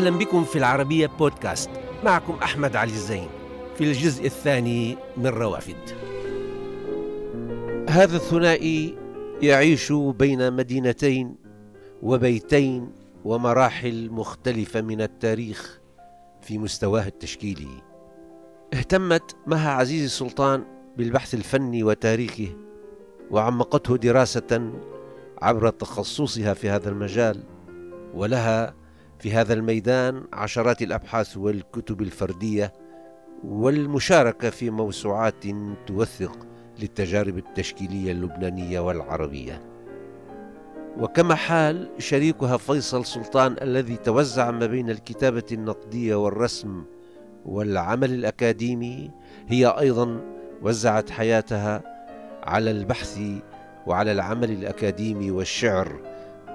أهلا بكم في العربية بودكاست. معكم أحمد علي الزين. في الجزء الثاني من روافد. هذا الثنائي يعيش بين مدينتين وبيتين ومراحل مختلفة من التاريخ في مستواه التشكيلي. اهتمت مها عزيز السلطان بالبحث الفني وتاريخه وعمقته دراسة عبر تخصصها في هذا المجال ولها في هذا الميدان عشرات الأبحاث والكتب الفردية والمشاركة في موسوعات توثق للتجارب التشكيلية اللبنانية والعربية. وكما حال شريكها فيصل سلطان الذي توزع ما بين الكتابة النقدية والرسم والعمل الأكاديمي هي أيضا وزعت حياتها على البحث وعلى العمل الأكاديمي والشعر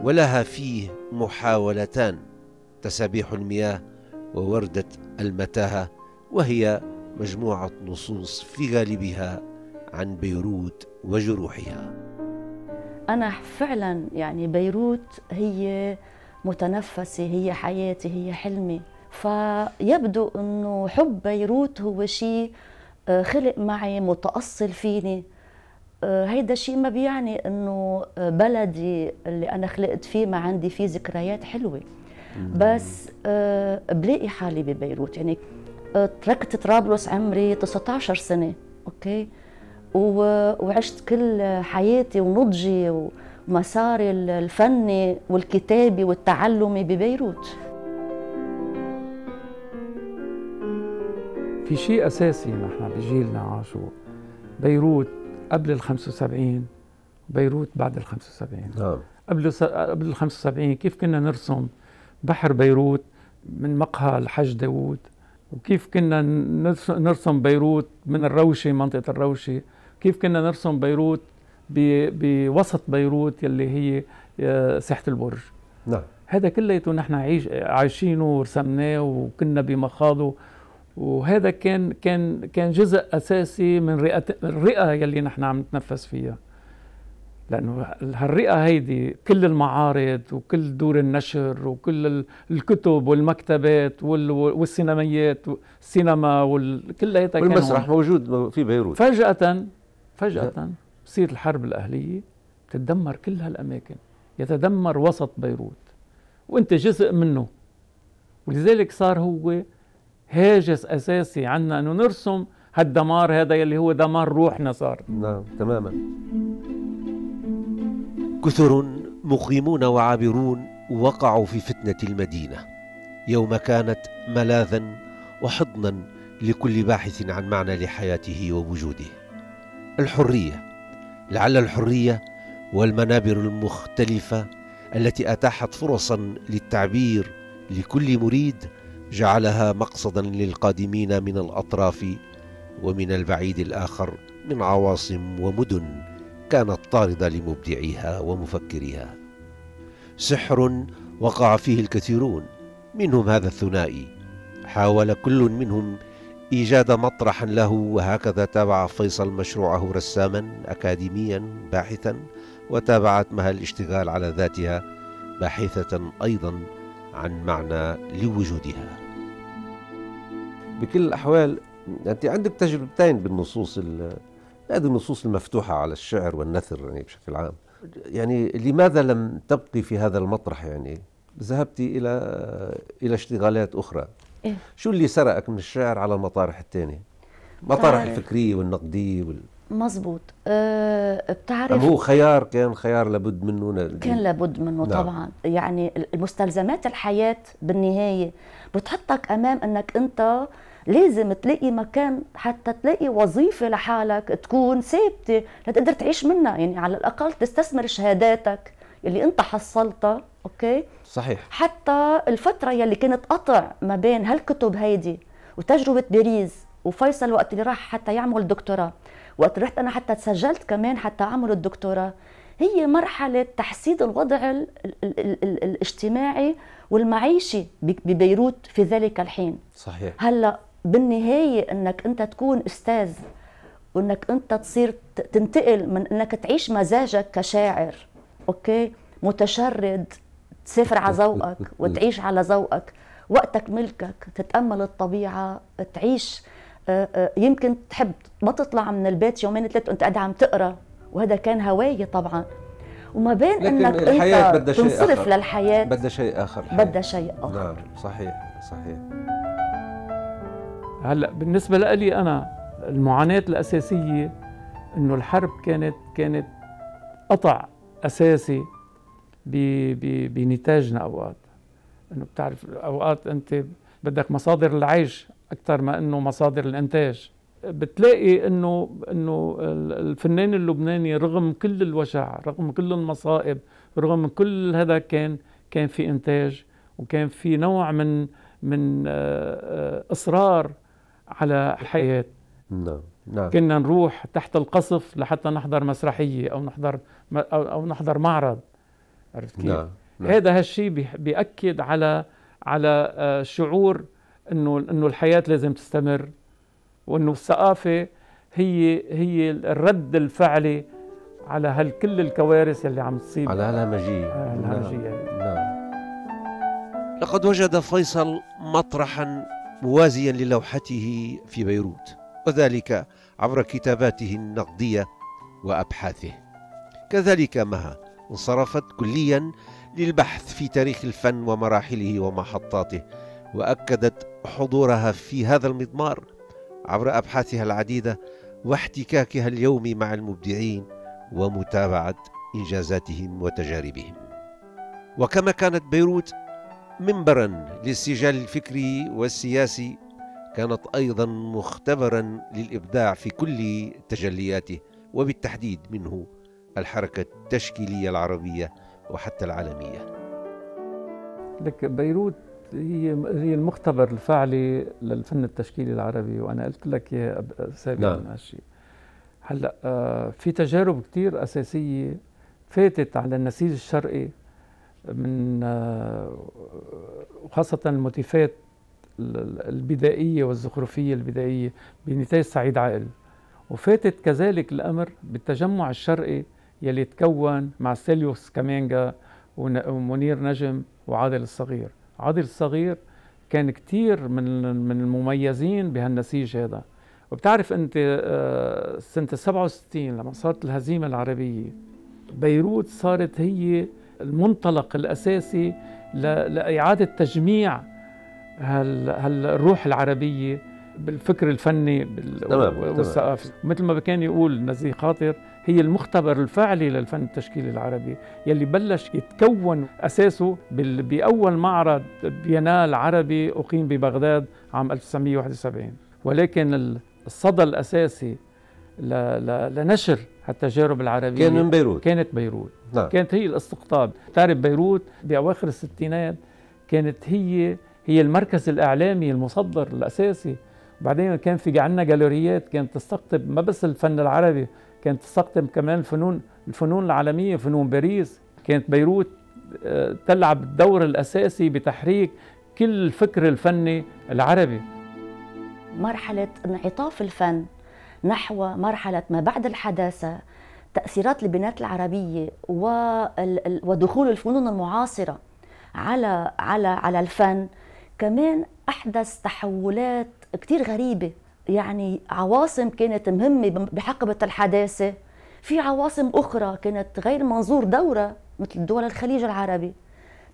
ولها فيه محاولتان. تسابيح المياه ووردة المتاهة وهي مجموعة نصوص في غالبها عن بيروت وجروحها. أنا فعلا يعني بيروت هي متنفسي هي حياتي هي حلمي. فيبدو أنه حب بيروت هو شيء آه، خلق معي متأصل فيني. آه، هيدا شيء ما بيعني إنه بلدي اللي أنا خلقت فيه ما عندي فيه ذكريات حلوة. بس آه، بلاقي حالي ببيروت. يعني آه، تركت طرابلس عمري 19 سنة okay؟ وعشت كل حياتي ونضجي ومساري الفني والكتابي والتعلمي ببيروت. في شيء أساسي نحن بجيلنا عاشوا بيروت قبل ال 75 بيروت بعد ال 75 نعم. قبل قبل ال 75 كيف كنا نرسم؟ بحر بيروت من مقهى الحج داوود. وكيف كنا نرسم بيروت من الروشة منطقة الروشة. كيف كنا نرسم بيروت بوسط بيروت يلي هي آه، ساحة البرج. نعم. هذا كلياته نحن عايش عايشينه ورسمناه وكنا بمخاضه وهذا كان كان كان جزء أساسي من رئه الرئه يلي نحن عم نتنفس فيها. لأنه هالرئة هيدي كل المعارض وكل دور النشر وكل الكتب والمكتبات والسينميات السينما وكلياتها والمسرح موجود في بيروت. فجاه فجأة بصير الحرب الأهلية تتدمر كل هالأماكن. يتدمر وسط بيروت. وأنت جزء منه. ولذلك صار هو هاجس أساسي عنا. إنه نرسم هالدمار هذا يلي هو دمار روحنا صار. نعم تماما. كثر مقيمون وعابرون وقعوا في فتنة المدينة. يوم كانت ملاذا وحضنا لكل باحث عن معنى لحياته ووجوده. الحرية لعل الحرية والمنابر المختلفة التي أتاحت فرصا للتعبير لكل مريد جعلها مقصدا للقادمين من الأطراف ومن البعيد الآخر من عواصم ومدن. كانت طارده لمبدعيها ومفكريها. سحر وقع فيه الكثيرون منهم هذا الثنائي. حاول كل منهم إيجاد مطرحا له وهكذا تابع فيصل مشروعه رساما اكاديميا باحثا وتابعت مها الاشتغال على ذاتها باحثة أيضا عن معنى لوجودها. بكل الأحوال أنت عندك تجربتين بالنصوص هذه النصوص المفتوحة على الشعر والنثر يعني بشكل عام. يعني لماذا لم تبقي في هذا المطرح يعني؟ ذهبت إلى إلى اشتغالات أخرى. إيه؟ شو اللي سرقك من الشعر على المطارح الثانية؟ مطارح الفكرية والنقدية وال... مزبوط. أه بتعرف هو خيار؟ كان خيار لابد منه كان لابد منه نعم. طبعا. يعني المستلزمات الحياة بالنهاية بتحطك أمام أنك أنت لازم تلاقي مكان حتى تلاقي وظيفة لحالك تكون ثابتة لتقدر تعيش منها. يعني على الأقل تستثمر شهاداتك اللي أنت حصلتها أوكي؟ صحيح. حتى الفترة يلي كانت قطع ما بين هالكتب هيدي وتجربة باريس وفيصل وقت اللي راح حتى يعمل دكتوراه وقت رحت أنا حتى تسجلت كمان حتى أعمل الدكتوراه. هي مرحلة تحسين الوضع ال ال ال ال الاجتماعي والمعيشي ببيروت في ذلك الحين. صحيح. هلأ بالنهاية إنك أنت تكون أستاذ وإنك أنت تصير تنتقل من إنك تعيش مزاجك كشاعر أوكي؟ متشرد تسافر على ذوقك وتعيش على ذوقك. وقتك ملكك تتأمل الطبيعة تعيش آه، آه، يمكن تحب ما تطلع من البيت يومين ثلاثة وأنت قاعد عم تقرأ. وهذا كان هواية طبعا. وما بين لكن إنك الحياة أنت بدها شيء تنصرف آخر. للحياة بدها شيء آخر. بدها شيء آخر. نعم صحيح صحيح. هلأ بالنسبة لي أنا المعاناة الأساسية إنه الحرب كانت كانت قطع أساسي بنتاجنا أوقات. إنه بتعرف أوقات أنت بدك مصادر العيش أكثر ما إنه مصادر الإنتاج. بتلاقي انه إنه الفنان اللبناني رغم كل الوجع رغم كل المصائب رغم كل هذا كان كان في إنتاج وكان في نوع من من آه، آه، إصرار على الحياة نعم نعم كنا نروح تحت القصف لحتى نحضر مسرحية أو نحضر أو, أو نحضر معرض عرفت كيف؟ نعم. نعم. هذا هالشيء بيأكد على على آه، شعور إنه إنه الحياة لازم تستمر وإنه الثقافة هي هي الرد الفعلي على هالكل الكوارث اللي عم تصيب على هالهمجية الهمجيه نعم. نعم. لقد وجد فيصل مطرحا موازيا للوحته في بيروت وذلك عبر كتاباته النقدية وأبحاثه. كذلك مها انصرفت كليا للبحث في تاريخ الفن ومراحله ومحطاته وأكدت حضورها في هذا المضمار عبر أبحاثها العديدة واحتكاكها اليومي مع المبدعين ومتابعة إنجازاتهم وتجاربهم. وكما كانت بيروت منبرا للسجال الفكري والسياسي كانت أيضا مختبرا للإبداع في كل تجلياته وبالتحديد منه الحركة التشكيلية العربية وحتى العالمية. لك بيروت هي هي المختبر الفعلي للفن التشكيلي العربي وأنا قلت لك يا سابقا نعم. هالشيء. هلأ آه، في تجارب كثير أساسية فاتت على النسيج الشرقي من آه، وخاصة الموتيفات البدائية والزخرفية البدائية بنتاج سعيد عائل. وفاتت كذلك الأمر بالتجمع الشرقي يلي تكون مع سيليوس كامينجا ومنير نجم وعادل الصغير. عادل الصغير كان كتير من من المميزين بهالنسيج هذا. وبتعرف أنت آه، سنة 67 لما صارت الهزيمة العربية بيروت صارت هي المنطلق الأساسي لإعادة تجميع هالروح العربية بالفكر الفني والثقافي مثل ما كان يقول نزيه خاطر هي المختبر الفعلي للفن التشكيلي العربي يلي بلش يتكون أساسه بأول معرض بينال عربي أقيم ببغداد عام 1971 ولكن الصدى الأساسي لنشر التجارب العربيه كان من بيروت. كانت بيروت. نعم. كانت هي الاستقطاب. تعرف بيروت بأواخر الستينات كانت هي هي المركز الإعلامي المصدر الأساسي. بعدين كان في عندنا جاليريات كانت تستقطب ما بس الفن العربي كانت تستقطب كمان الفنون الفنون العالمية فنون باريس. كانت بيروت آه، تلعب الدور الأساسي بتحريك كل الفكر الفني العربي. مرحلة انعطاف الفن. نحو مرحلة ما بعد الحداثة تأثيرات البنات العربية ودخول الفنون المعاصرة على على على الفن. كمان أحدث تحولات كتير غريبة يعني عواصم كانت مهمة بحقبة الحداثة. في عواصم أخرى كانت غير منظور دورة مثل دول الخليج العربي.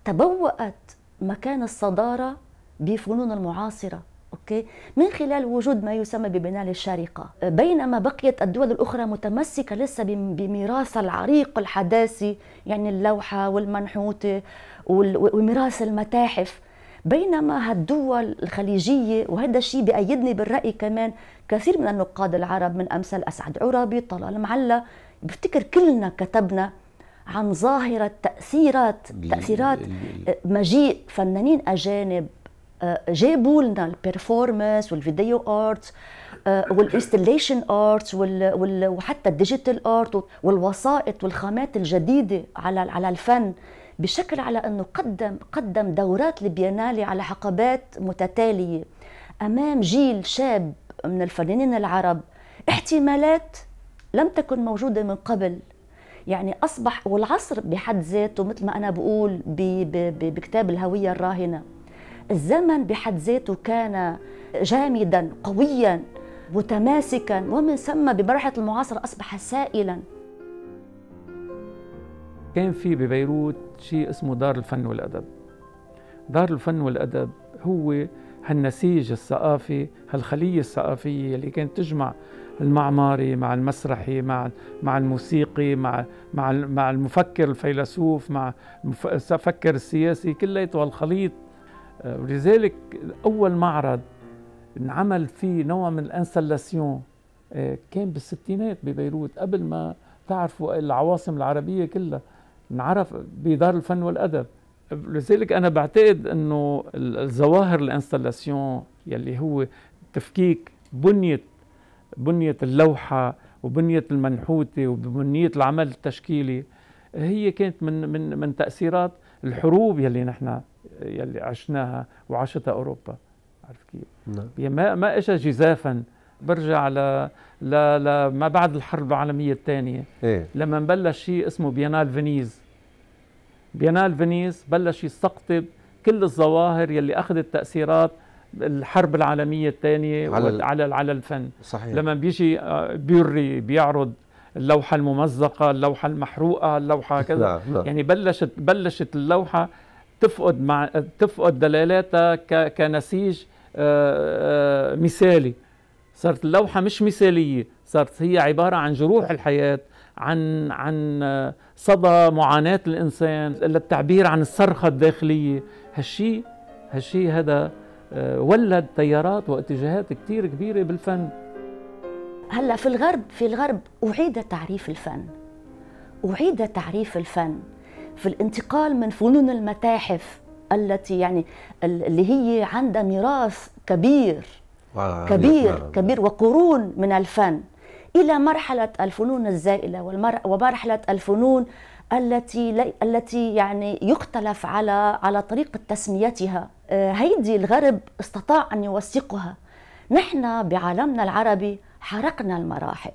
تبوأت مكان الصدارة بفنون المعاصرة. أوكي؟ من خلال وجود ما يسمى ببناء الشارقة بينما بقيت الدول الأخرى متمسكة لسه بميراثها العريق الحداثي يعني اللوحة والمنحوتة وميراث المتاحف. بينما هالدول الخليجية وهذا الشيء بأيدني بالرأي كمان كثير من النقاد العرب من أمثال أسعد عرابي طلال معلى بفتكر كلنا كتبنا عن ظاهرة تأثيرات تأثيرات مجيء فنانين أجانب جابوا لنا البرفورمانس والفيديو ارت والانستليشن ارت وحتى الديجيتال ارت والوسائط والخامات الجديدة على على الفن بشكل على إنه قدم قدم دورات ال biennale على حقبات متتالية. أمام جيل شاب من الفنانين العرب احتمالات لم تكن موجودة من قبل. يعني أصبح والعصر بحد ذاته مثل ما أنا بقول بكتاب الهوية الراهنة. الزمن بحد ذاته كان جامدا قويا متماسكا ومن ثم بمرحلة المعاصرة أصبح سائلا. كان في ببيروت شيء اسمه دار الفن والأدب. دار الفن والأدب هو هالنسيج الثقافي هالخلية الثقافية اللي كانت تجمع المعماري مع المسرحي مع مع الموسيقي مع مع مع المفكر الفيلسوف مع المفكر السياسي كلياته هالخليط. ولذلك أول معرض انعمل فيه نوع من الانستلاسيون آه، كان بالستينات ببيروت قبل ما تعرفوا العواصم العربية كلها انعرف بدار الفن والأدب. لذلك أنا بعتقد إنه الظواهر ال installation يلي هو تفكيك بنية بنية اللوحة وبنية المنحوتة وبنية العمل التشكيلي هي كانت من من من تأثيرات الحروب يلي نحن يلي عشناها وعاشتها أوروبا عارف كيف؟ نعم ما ما اجى جزافا برجع ل ل ما بعد الحرب العالمية الثانية إيه؟ لما بلش شيء اسمه Biennale Venise Biennale Venise بلش يستقطب كل الظواهر يلي أخذت تأثيرات الحرب العالمية الثانية على على على الفن صحيح. لما بيجي آه، بوري بيعرض اللوحة الممزقة اللوحة المحروقة اللوحة كذا. لا لا. يعني بلشت بلشت اللوحة تفقد مع تفقد دلالاتها كنسيج آه، آه، مثالي. صارت اللوحة مش مثالية صارت هي عبارة عن جروح الحياة عن عن صدى معاناة الإنسان للتعبير عن الصرخة الداخلية. هالشيء هالشيء هذا آه، ولد تيارات واتجاهات كثير كبيرة بالفن. هلا في الغرب في الغرب أعيد تعريف الفن. أعيد تعريف الفن في الانتقال من فنون المتاحف التي يعني اللي هي عندها ميراث كبير. كبير كبير وقرون من الفن. إلى مرحلة الفنون الزائلة ومرحلة الفنون التي التي يعني يختلف على على طريقة تسميتها. آه، هيدي الغرب استطاع أن يوثقها. نحن بعالمنا العربي حرقنا المراحل.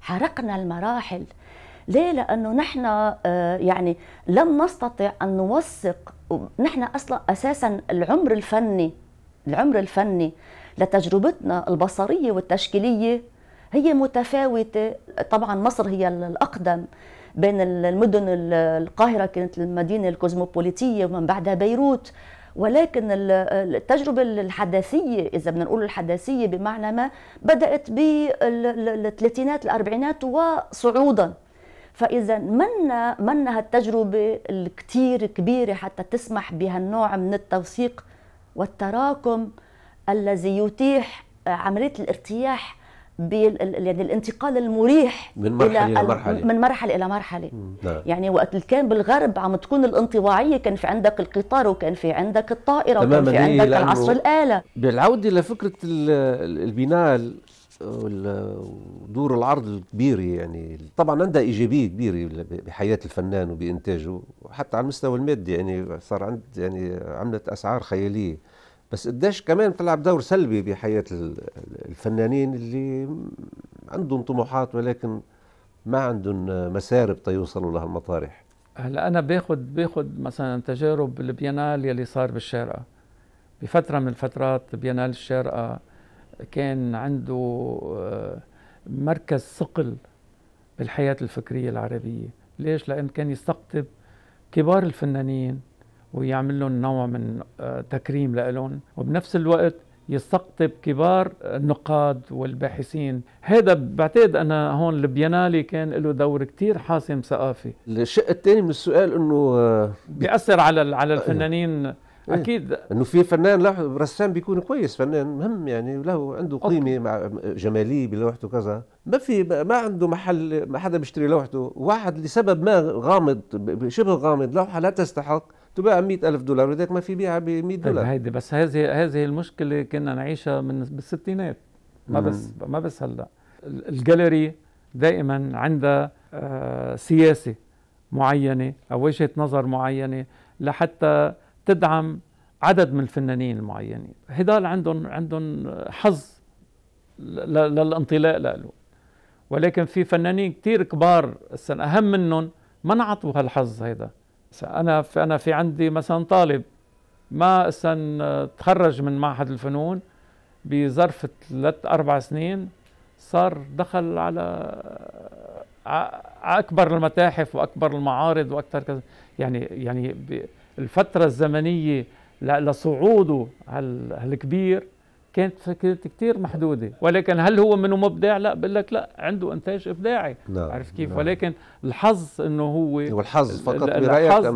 حرقنا المراحل. ليه؟ لأنه نحن آه، يعني لم نستطع أن نوثق نحن أصلا أساسا العمر الفني العمر الفني لتجربتنا البصرية والتشكيلية هي متفاوتة. طبعا مصر هي الأقدم بين المدن القاهرة كانت المدينة الكوزموبوليتية ومن بعدها بيروت. ولكن التجربة الحداثية إذا بدنا نقول الحداثية بمعنى ما بدأت بالثلاثينات الأربعينات وصعودا. فإذا منا منا هالتجربة الكتير كبيرة حتى تسمح بهالنوع من التوثيق والتراكم الذي يتيح عملية الارتياح يعني الانتقال المريح من مرحلة إلى مرحلة. من مرحلة إلى مرحلة. نعم. يعني وقت اللي كان بالغرب عم تكون الانطباعية كان في عندك القطار وكان في عندك الطائرة وكان في عندك العصر الآلة. بالعودة لفكرة البناء ودور العرض الكبيره يعني. طبعا عندها إيجابية كبيرة بحياة الفنان وبإنتاجه وحتى على المستوى المادي يعني صار عند يعني عملت أسعار خيالية. بس قديش كمان بتلعب دور سلبي بحياة الفنانين اللي عندهم طموحات ولكن ما عندهم مسارب تيوصلوا لها المطارح. هلا أنا باخذ باخذ مثلا تجارب البيانال يلي صار بالشارقة. بفترة من الفترات بيانال الشارقة كان عنده آه، مركز ثقل بالحياة الفكرية العربية. ليش؟ لأن كان يستقطب كبار الفنانين ويعمل لهم نوع من آه، تكريم لهم وبنفس الوقت يستقطب كبار النقاد والباحثين. هذا بعتقد أنا هون البيانالي كان له دور كتير حاسم ثقافي. الشق الثاني من السؤال أنه آه، بيأثر على على الفنانين. إيه. أكيد. إنه في فنان له رسام بيكون كويس فنان مهم يعني له عنده قيمة مع جمالية بلوحته كذا. ما في ما عنده محل ما حدا بيشتري لوحته. واحد لسبب ما غامض شبه غامض لوحة لا تستحق. تباع 100 ألف دولار ولذلك ما في بيعها ب 100 طيب، دولار. طيب هيدي بس هذه هذه المشكلة كنا نعيشها من بالستينات. ما بس ما بس هلأ. الجاليري دائما عندها آه سياسة معينة أو وجهة نظر معينة لحتى تدعم عدد من الفنانين المعينين. هدول عندهم عندهم حظ للانطلاق له. ولكن في فنانين كتير كبار أهم منهم ما نعطوا هالحظ هيدا. أنا في أنا في عندي مثلا طالب ما اسا تخرج من معهد الفنون بظرف ثلاث أربع سنين صار دخل على أكبر المتاحف وأكبر المعارض وأكثر كذا. يعني يعني الفترة الزمنية لصعوده هالكبير كانت كانت كثير محدودة. ولكن هل هو منه مبدع؟ لا بقول لك لا عنده أنتاج إبداعي. نعم. عارف كيف؟ نعم. ولكن الحظ إنه هو والحظ فقط برأيك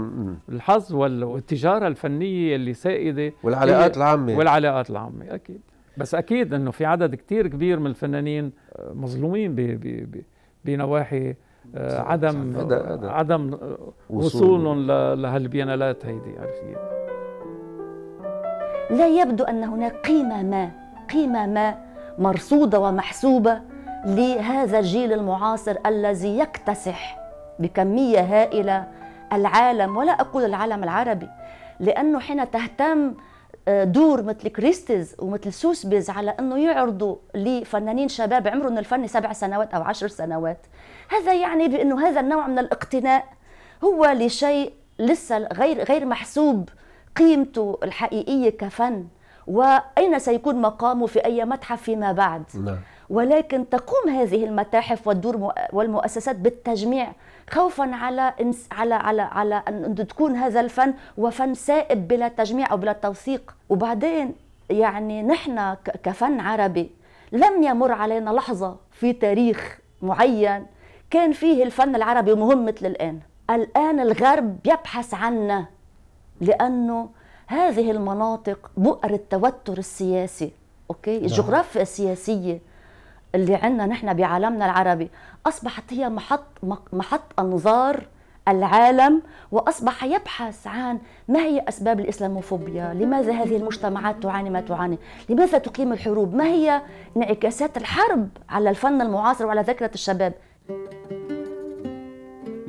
الحظ والتجارة الفنية اللي سائدة. والعلاقات العامة. والعلاقات العامة أكيد. بس أكيد إنه في عدد كثير كبير من الفنانين مظلومين بنواحي عدم عدم وصولهم لهالبيانالات هيدي عرفتي لا يبدو أن هناك قيمة ما قيمة ما مرصودة ومحسوبة لهذا الجيل المعاصر الذي يكتسح بكمية هائلة العالم ولا أقول العالم العربي لأنه حين تهتم دور مثل كريستز ومثل سوسبيز على أنه يعرضوا لفنانين شباب عمرهم الفني سبع سنوات أو عشر سنوات هذا يعني بأنه هذا النوع من الاقتناء هو لشيء لسه غير غير محسوب قيمته الحقيقية كفن وأين سيكون مقامه في أي متحف فيما بعد؟ نعم. ولكن تقوم هذه المتاحف والدور والمؤسسات بالتجميع خوفا على على على على أن تكون هذا الفن وفن سائب بلا تجميع أو بلا توثيق. وبعدين يعني نحن كفن عربي لم يمر علينا لحظة في تاريخ معين كان فيه الفن العربي مهم مثل الآن. الآن الغرب يبحث عنا لأنه هذه المناطق بؤر التوتر السياسي أوكي نعم. الجغرافيا السياسية اللي عندنا نحن بعالمنا العربي أصبحت هي محط محط أنظار العالم وأصبح يبحث عن ما هي أسباب الإسلاموفوبيا؟ لماذا هذه المجتمعات تعاني ما تعاني؟ لماذا تقيم الحروب؟ ما هي انعكاسات الحرب على الفن المعاصر وعلى ذكرى الشباب؟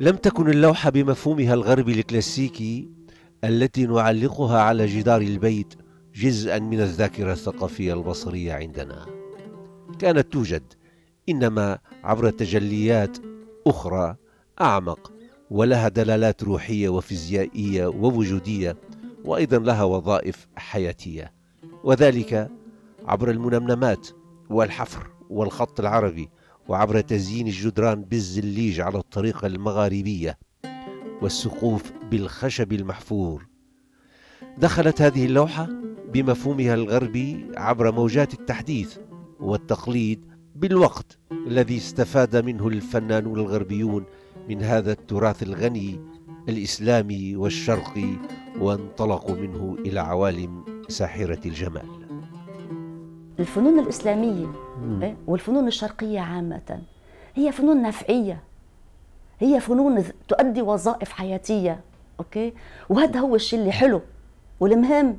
لم تكن اللوحة بمفهومها الغربي الكلاسيكي التي نعلقها على جدار البيت جزءا من الذاكرة الثقافية البصرية عندنا. كانت توجد إنما عبر تجليات أخرى أعمق ولها دلالات روحية وفيزيائية ووجودية وأيضا لها وظائف حياتية وذلك عبر المنمنمات والحفر والخط العربي وعبر تزيين الجدران بالزليج على الطريقة المغاربية والسقوف بالخشب المحفور دخلت هذه اللوحة بمفهومها الغربي عبر موجات التحديث والتقليد بالوقت الذي استفاد منه الفنانون الغربيون من هذا التراث الغني الإسلامي والشرقي وانطلقوا منه إلى عوالم ساحرة الجمال. الفنون الإسلامية إيه؟ والفنون الشرقية عامة هي فنون نفعية هي فنون تؤدي وظائف حياتية أوكي؟ وهذا هو الشيء اللي حلو والمهم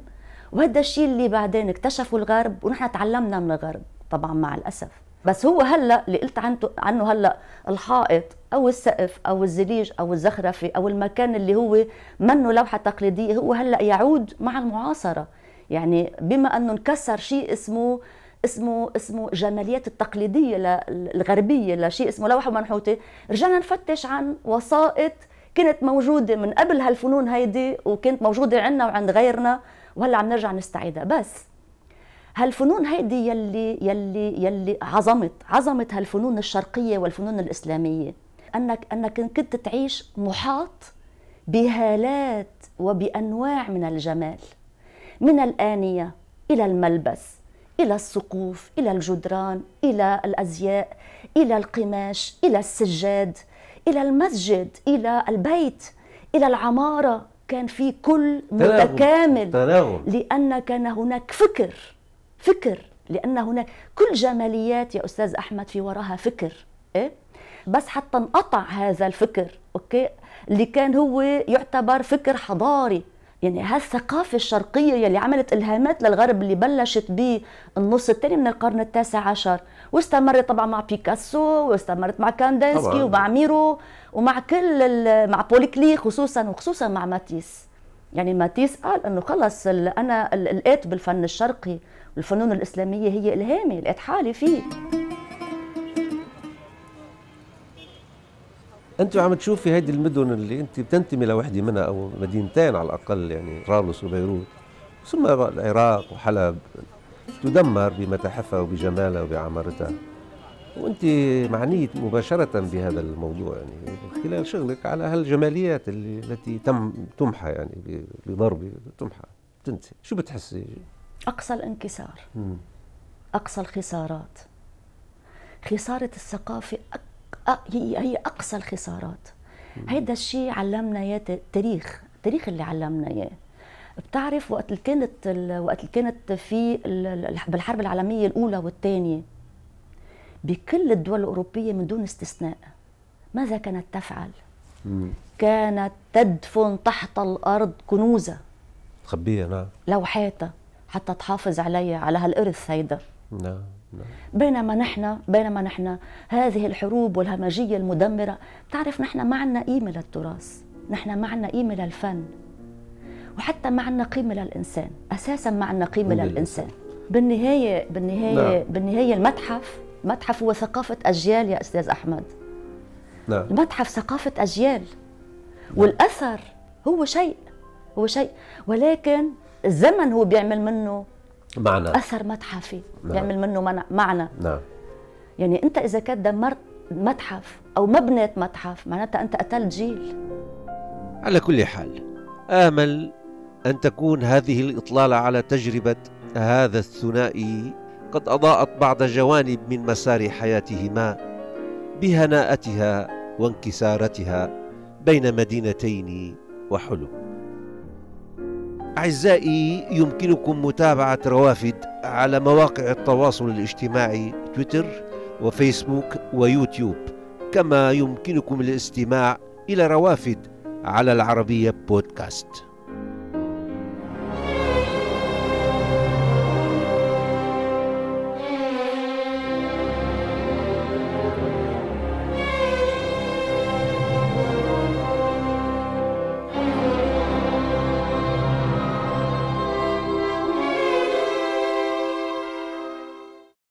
وهذا الشيء اللي بعدين اكتشفه الغرب ونحن تعلمنا من الغرب طبعا مع الأسف. بس هو هلأ اللي قلت عنه عنه هلأ الحائط أو السقف أو الزليج أو الزخرفة أو المكان اللي هو منه لوحة تقليدية هو هلأ يعود مع المعاصرة. يعني بما أنه انكسر شيء اسمه اسمه اسمه جماليات التقليدية الغربية لشيء اسمه لوحه منحوتة. رجعنا نفتش عن وسائط كانت موجودة من قبل هالفنون هيدي وكانت موجودة عندنا وعند غيرنا وهلأ عم نرجع نستعيدها. بس هالفنون هيدي يلي يلي يلي عظمت عظمت هالفنون الشرقية والفنون الإسلامية. أنك أنك كنت تعيش محاط بهالات وبأنواع من الجمال من الآنية إلى الملبس. إلى السقوف إلى الجدران إلى الأزياء إلى القماش إلى السجاد إلى المسجد إلى البيت إلى العمارة. كان في كل متكامل. لأن كان هناك فكر فكر. لأن هناك كل جماليات يا أستاذ أحمد في وراها فكر إيه؟ بس حتى انقطع هذا الفكر أوكي؟ اللي كان هو يعتبر فكر حضاري. يعني هالثقافة الشرقية يلي عملت إلهامات للغرب اللي بلشت بالنص الثاني من القرن التاسع عشر. واستمرت طبعا مع بيكاسو واستمرت مع كاندنسكي ومع ميرو ومع كل مع بول كلي خصوصا وخصوصا مع ماتيس. يعني ماتيس قال إنه خلص أنا لقيت بالفن الشرقي الفنون الإسلامية هي إلهامي لقيت حالي فيه. انت عم تشوفي هيدي المدن اللي أنت بتنتمي لوحده منها أو مدينتين على الأقل يعني طرابلس وبيروت ثم العراق وحلب تدمر بمتاحفها وبجمالها وبعمارتها. وأنت معنيت مباشرة بهذا الموضوع يعني خلال شغلك على هالجماليات اللي التي تم تمحى يعني بضرب تمحى. تنتهي شو بتحسي؟ أقصى الانكسار. مم. أقصى الخسارات. خسارة الثقافة أق... هي هي أقصى الخسارات. هيدا الشيء علمنا إياه التاريخ التاريخ اللي علمنا إياه. بتعرف وقت اللي كانت وقت اللي كانت في بالحرب العالمية الأولى والثانية بكل الدول الأوروبية من دون استثناء ماذا كانت تفعل؟ كانت تدفن تحت الأرض كنوزها تخبيها نعم. لوحاتها حتى تحافظ عليها على هالارث هيدا. نعم. بينما نحن بينما نحن هذه الحروب والهمجية المدمرة بتعرف نحن ما عندنا قيمة للتراث نحن ما عندنا قيمة للفن وحتى ما عندنا قيمة للإنسان أساسا ما عندنا قيمة للإنسان بالنهايه بالنهايه نعم. بالنهاية المتحف متحف هو ثقافة أجيال يا أستاذ أحمد نعم. المتحف ثقافة أجيال نعم. والأثر هو شيء هو شيء ولكن الزمن هو بيعمل منه معنى. أثر متحفي نعم. بيعمل منه معنى. نعم. يعني أنت إذا كنت دمرت متحف أو مبنى متحف معناتها أنت قتلت جيل. على كل حال آمل أن تكون هذه الإطلالة على تجربة هذا الثنائي قد أضاءت بعض جوانب من مسار حياتهما بهناءتها وانكسارتها بين مدينتين وحلم. أعزائي يمكنكم متابعة روافد على مواقع التواصل الاجتماعي تويتر وفيسبوك ويوتيوب. كما يمكنكم الاستماع إلى روافد على العربية بودكاست.